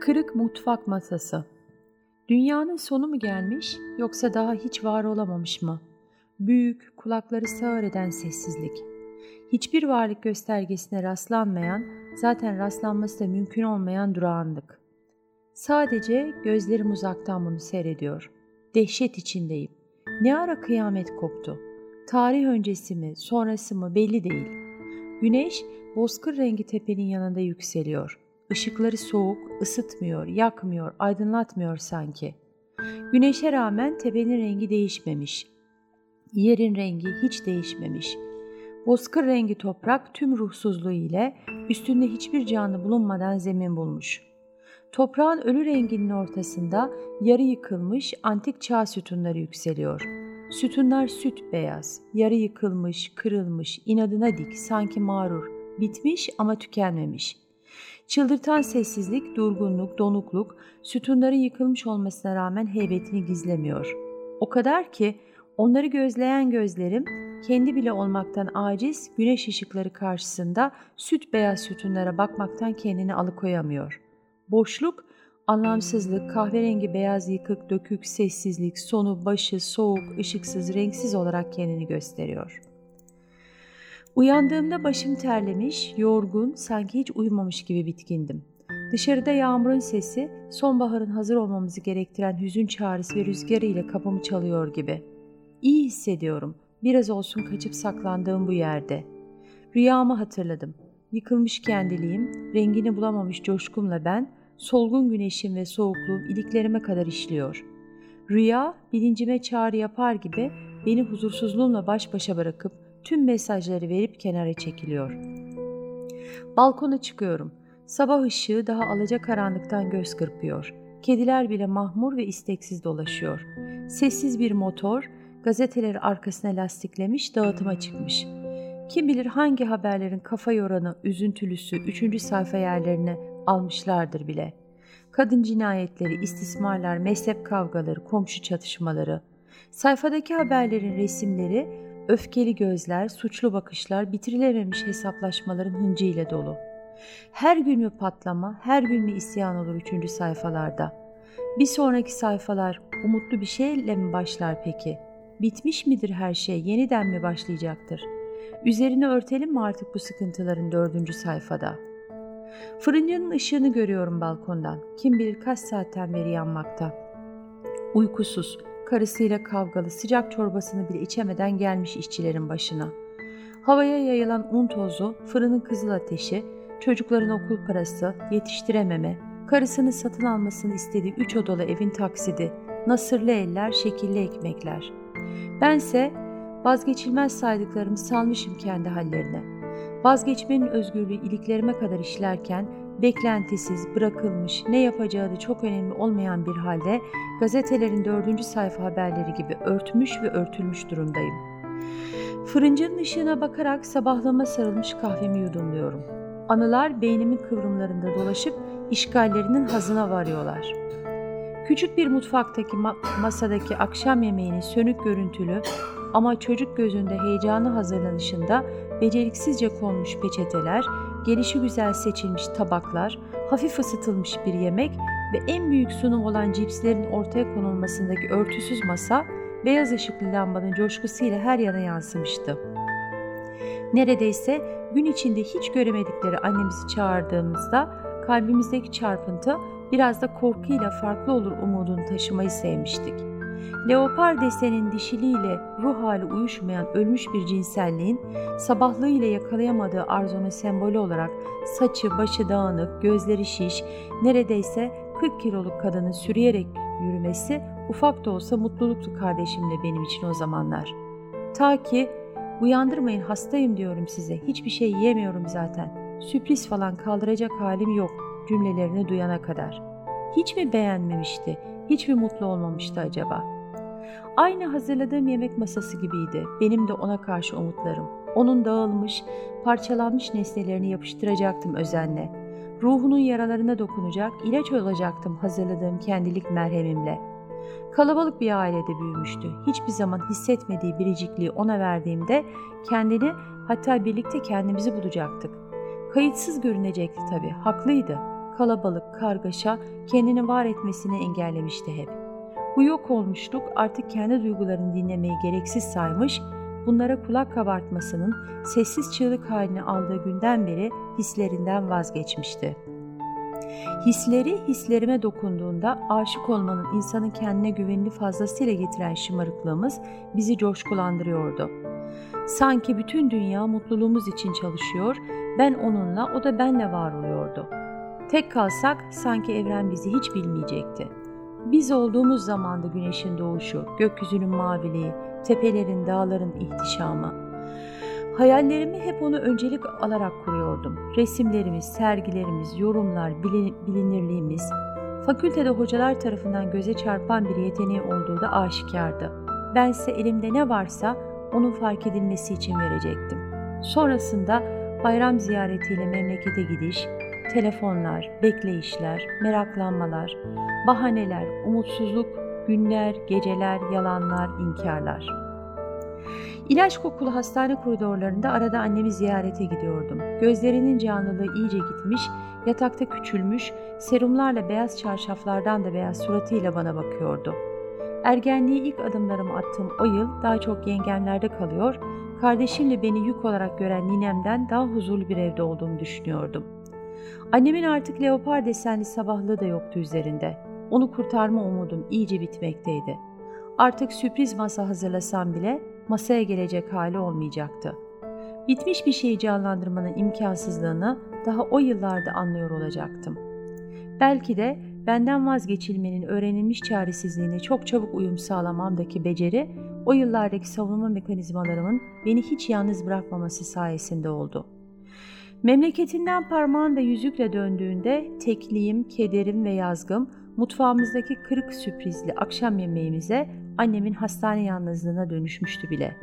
Kırık mutfak masası. Dünyanın sonu mu gelmiş yoksa daha hiç var olamamış mı? Büyük, kulakları sağır eden sessizlik. Hiçbir varlık göstergesine rastlanmayan, zaten rastlanması da mümkün olmayan durağanlık. Sadece gözlerim uzaktan bunu seyrediyor. Dehşet içindeyim. Ne ara kıyamet koptu? Tarih öncesi mi, sonrası mı belli değil. Güneş bozkır rengi tepenin yanında yükseliyor. Işıkları soğuk, ısıtmıyor, yakmıyor, aydınlatmıyor sanki. Güneşe rağmen tepenin rengi değişmemiş. Yerin rengi hiç değişmemiş. Bozkır rengi toprak tüm ruhsuzluğu ile üstünde hiçbir canlı bulunmadan zemin bulmuş. Toprağın ölü renginin ortasında yarı yıkılmış antik çağ sütunları yükseliyor. Sütunlar süt beyaz, yarı yıkılmış, kırılmış, inadına dik, sanki mağrur, bitmiş ama tükenmemiş.'' Çıldırtan sessizlik, durgunluk, donukluk sütunların yıkılmış olmasına rağmen heybetini gizlemiyor. O kadar ki onları gözleyen gözlerim kendi bile olmaktan aciz güneş ışıkları karşısında süt beyaz sütunlara bakmaktan kendini alıkoyamıyor. Boşluk, anlamsızlık, kahverengi beyaz yıkık, dökük, sessizlik, sonu, başı, soğuk, ışıksız, renksiz olarak kendini gösteriyor.'' Uyandığımda başım terlemiş, yorgun, sanki hiç uyumamış gibi bitkindim. Dışarıda yağmurun sesi, sonbaharın hazır olmamızı gerektiren hüzün çağrısı ve rüzgarı ile kapımı çalıyor gibi. İyi hissediyorum. Biraz olsun kaçıp saklandığım bu yerde. Rüyamı hatırladım. Yıkılmış kendiliğim, rengini bulamamış coşkumla ben, solgun güneşim ve soğukluğum iliklerime kadar işliyor. Rüya, bilincime çağrı yapar gibi beni huzursuzluğumla baş başa bırakıp tüm mesajları verip kenara çekiliyor. Balkona çıkıyorum. Sabah ışığı daha alacakaranlıktan göz kırpıyor. Kediler bile mahmur ve isteksiz dolaşıyor. Sessiz bir motor gazeteleri arkasına lastiklemiş dağıtıma çıkmış. Kim bilir hangi haberlerin kafa yoranı, üzüntülüsü üçüncü sayfa yerlerine almışlardır bile. Kadın cinayetleri, istismarlar, mezhep kavgaları, komşu çatışmaları. Sayfadaki haberlerin resimleri öfkeli gözler, suçlu bakışlar, bitirilememiş hesaplaşmaların hıncıyla dolu. Her gün mü patlama, her gün mü isyan olur üçüncü sayfalarda? Bir sonraki sayfalar umutlu bir şeyle mi başlar peki? Bitmiş midir her şey, yeniden mi başlayacaktır? Üzerine örtelim mi artık bu sıkıntıların dördüncü sayfada? Fırıncının ışığını görüyorum balkondan. Kim bilir kaç saatten beri yanmakta. Uykusuz, karısıyla kavgalı sıcak çorbasını bile içemeden gelmiş işçilerin başına. Havaya yayılan un tozu, fırının kızıl ateşi, çocukların okul parası, yetiştirememe, karısını satın almasını istediği üç odalı evin taksidi, nasırlı eller, şekilli ekmekler. Bense vazgeçilmez saydıklarımı salmışım kendi hallerine. Vazgeçmenin özgürlüğü iliklerime kadar işlerken beklentisiz, bırakılmış, ne yapacağı da çok önemli olmayan bir halde gazetelerin dördüncü sayfa haberleri gibi örtmüş ve örtülmüş durumdayım. Fırıncının ışığına bakarak sabahlama sarılmış kahvemi yudumluyorum. Anılar beynimin kıvrımlarında dolaşıp işgallerinin hazına varıyorlar. Küçük bir mutfaktaki ma- masadaki akşam yemeğinin sönük görüntülü ama çocuk gözünde heyecanı hazırlanışında beceriksizce konmuş peçeteler, gelişi güzel seçilmiş tabaklar, hafif ısıtılmış bir yemek ve en büyük sunum olan cipslerin ortaya konulmasındaki örtüsüz masa, beyaz ışıklı lambanın coşkusuyla her yana yansımıştı. Neredeyse gün içinde hiç göremedikleri annemizi çağırdığımızda kalbimizdeki çarpıntı biraz da korkuyla farklı olur umudunu taşımayı sevmiştik. Leopar desenin dişiliğiyle ruh hali uyuşmayan ölmüş bir cinselliğin sabahlığıyla yakalayamadığı arzunun sembolü olarak saçı başı dağınık, gözleri şiş, neredeyse 40 kiloluk kadının sürüyerek yürümesi ufak da olsa mutluluktu kardeşimle benim için o zamanlar. Ta ki uyandırmayın hastayım diyorum size hiçbir şey yiyemiyorum zaten sürpriz falan kaldıracak halim yok cümlelerini duyana kadar. Hiç mi beğenmemişti, hiç mi mutlu olmamıştı acaba?'' Aynı hazırladığım yemek masası gibiydi. Benim de ona karşı umutlarım. Onun dağılmış, parçalanmış nesnelerini yapıştıracaktım özenle. Ruhunun yaralarına dokunacak, ilaç olacaktım hazırladığım kendilik merhemimle. Kalabalık bir ailede büyümüştü. Hiçbir zaman hissetmediği biricikliği ona verdiğimde kendini hatta birlikte kendimizi bulacaktık. Kayıtsız görünecekti tabii, haklıydı. Kalabalık, kargaşa kendini var etmesini engellemişti hep. Bu yok olmuşluk artık kendi duygularını dinlemeyi gereksiz saymış, bunlara kulak kabartmasının sessiz çığlık halini aldığı günden beri hislerinden vazgeçmişti. Hisleri hislerime dokunduğunda aşık olmanın insanın kendine güvenini fazlasıyla getiren şımarıklığımız bizi coşkulandırıyordu. Sanki bütün dünya mutluluğumuz için çalışıyor, ben onunla, o da benle var oluyordu. Tek kalsak sanki evren bizi hiç bilmeyecekti. Biz olduğumuz zamanda güneşin doğuşu, gökyüzünün maviliği, tepelerin, dağların ihtişamı. Hayallerimi hep onu öncelik alarak kuruyordum. Resimlerimiz, sergilerimiz, yorumlar, bilinirliğimiz, fakültede hocalar tarafından göze çarpan bir yeteneği olduğu da aşikardı. Bense elimde ne varsa onun fark edilmesi için verecektim. Sonrasında bayram ziyaretiyle memlekete gidiş, telefonlar, bekleyişler, meraklanmalar, bahaneler, umutsuzluk, günler, geceler, yalanlar, inkarlar. İlaç kokulu hastane koridorlarında arada annemi ziyarete gidiyordum. Gözlerinin canlılığı iyice gitmiş, yatakta küçülmüş, serumlarla beyaz çarşaflardan da beyaz suratıyla bana bakıyordu. Ergenliğe ilk adımlarımı attığım o yıl daha çok yengemlerde kalıyor, kardeşimle beni yük olarak gören ninemden daha huzurlu bir evde olduğumu düşünüyordum. Annemin artık leopar desenli sabahlığı da yoktu üzerinde. Onu kurtarma umudum iyice bitmekteydi. Artık sürpriz masa hazırlasam bile masaya gelecek hali olmayacaktı. Bitmiş bir şeyi canlandırmanın imkansızlığını daha o yıllarda anlıyor olacaktım. Belki de benden vazgeçilmenin öğrenilmiş çaresizliğine çok çabuk uyum sağlamamdaki beceri, o yıllardaki savunma mekanizmalarımın beni hiç yalnız bırakmaması sayesinde oldu. Memleketinden parmağında yüzükle döndüğünde tekliğim, kederim ve yazgım mutfağımızdaki kırık sürprizli akşam yemeğimize annemin hastane yalnızlığına dönüşmüştü bile.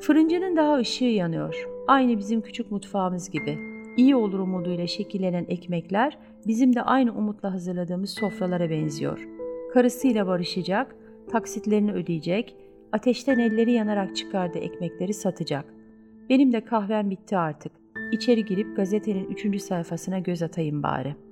Fırıncının daha ışığı yanıyor. Aynı bizim küçük mutfağımız gibi. İyi olur umuduyla şekillenen ekmekler bizim de aynı umutla hazırladığımız sofralara benziyor. Karısıyla barışacak, taksitlerini ödeyecek, ateşten elleri yanarak çıkardığı ekmekleri satacak. Benim de kahvem bitti artık. İçeri girip gazetenin üçüncü sayfasına göz atayım bari.''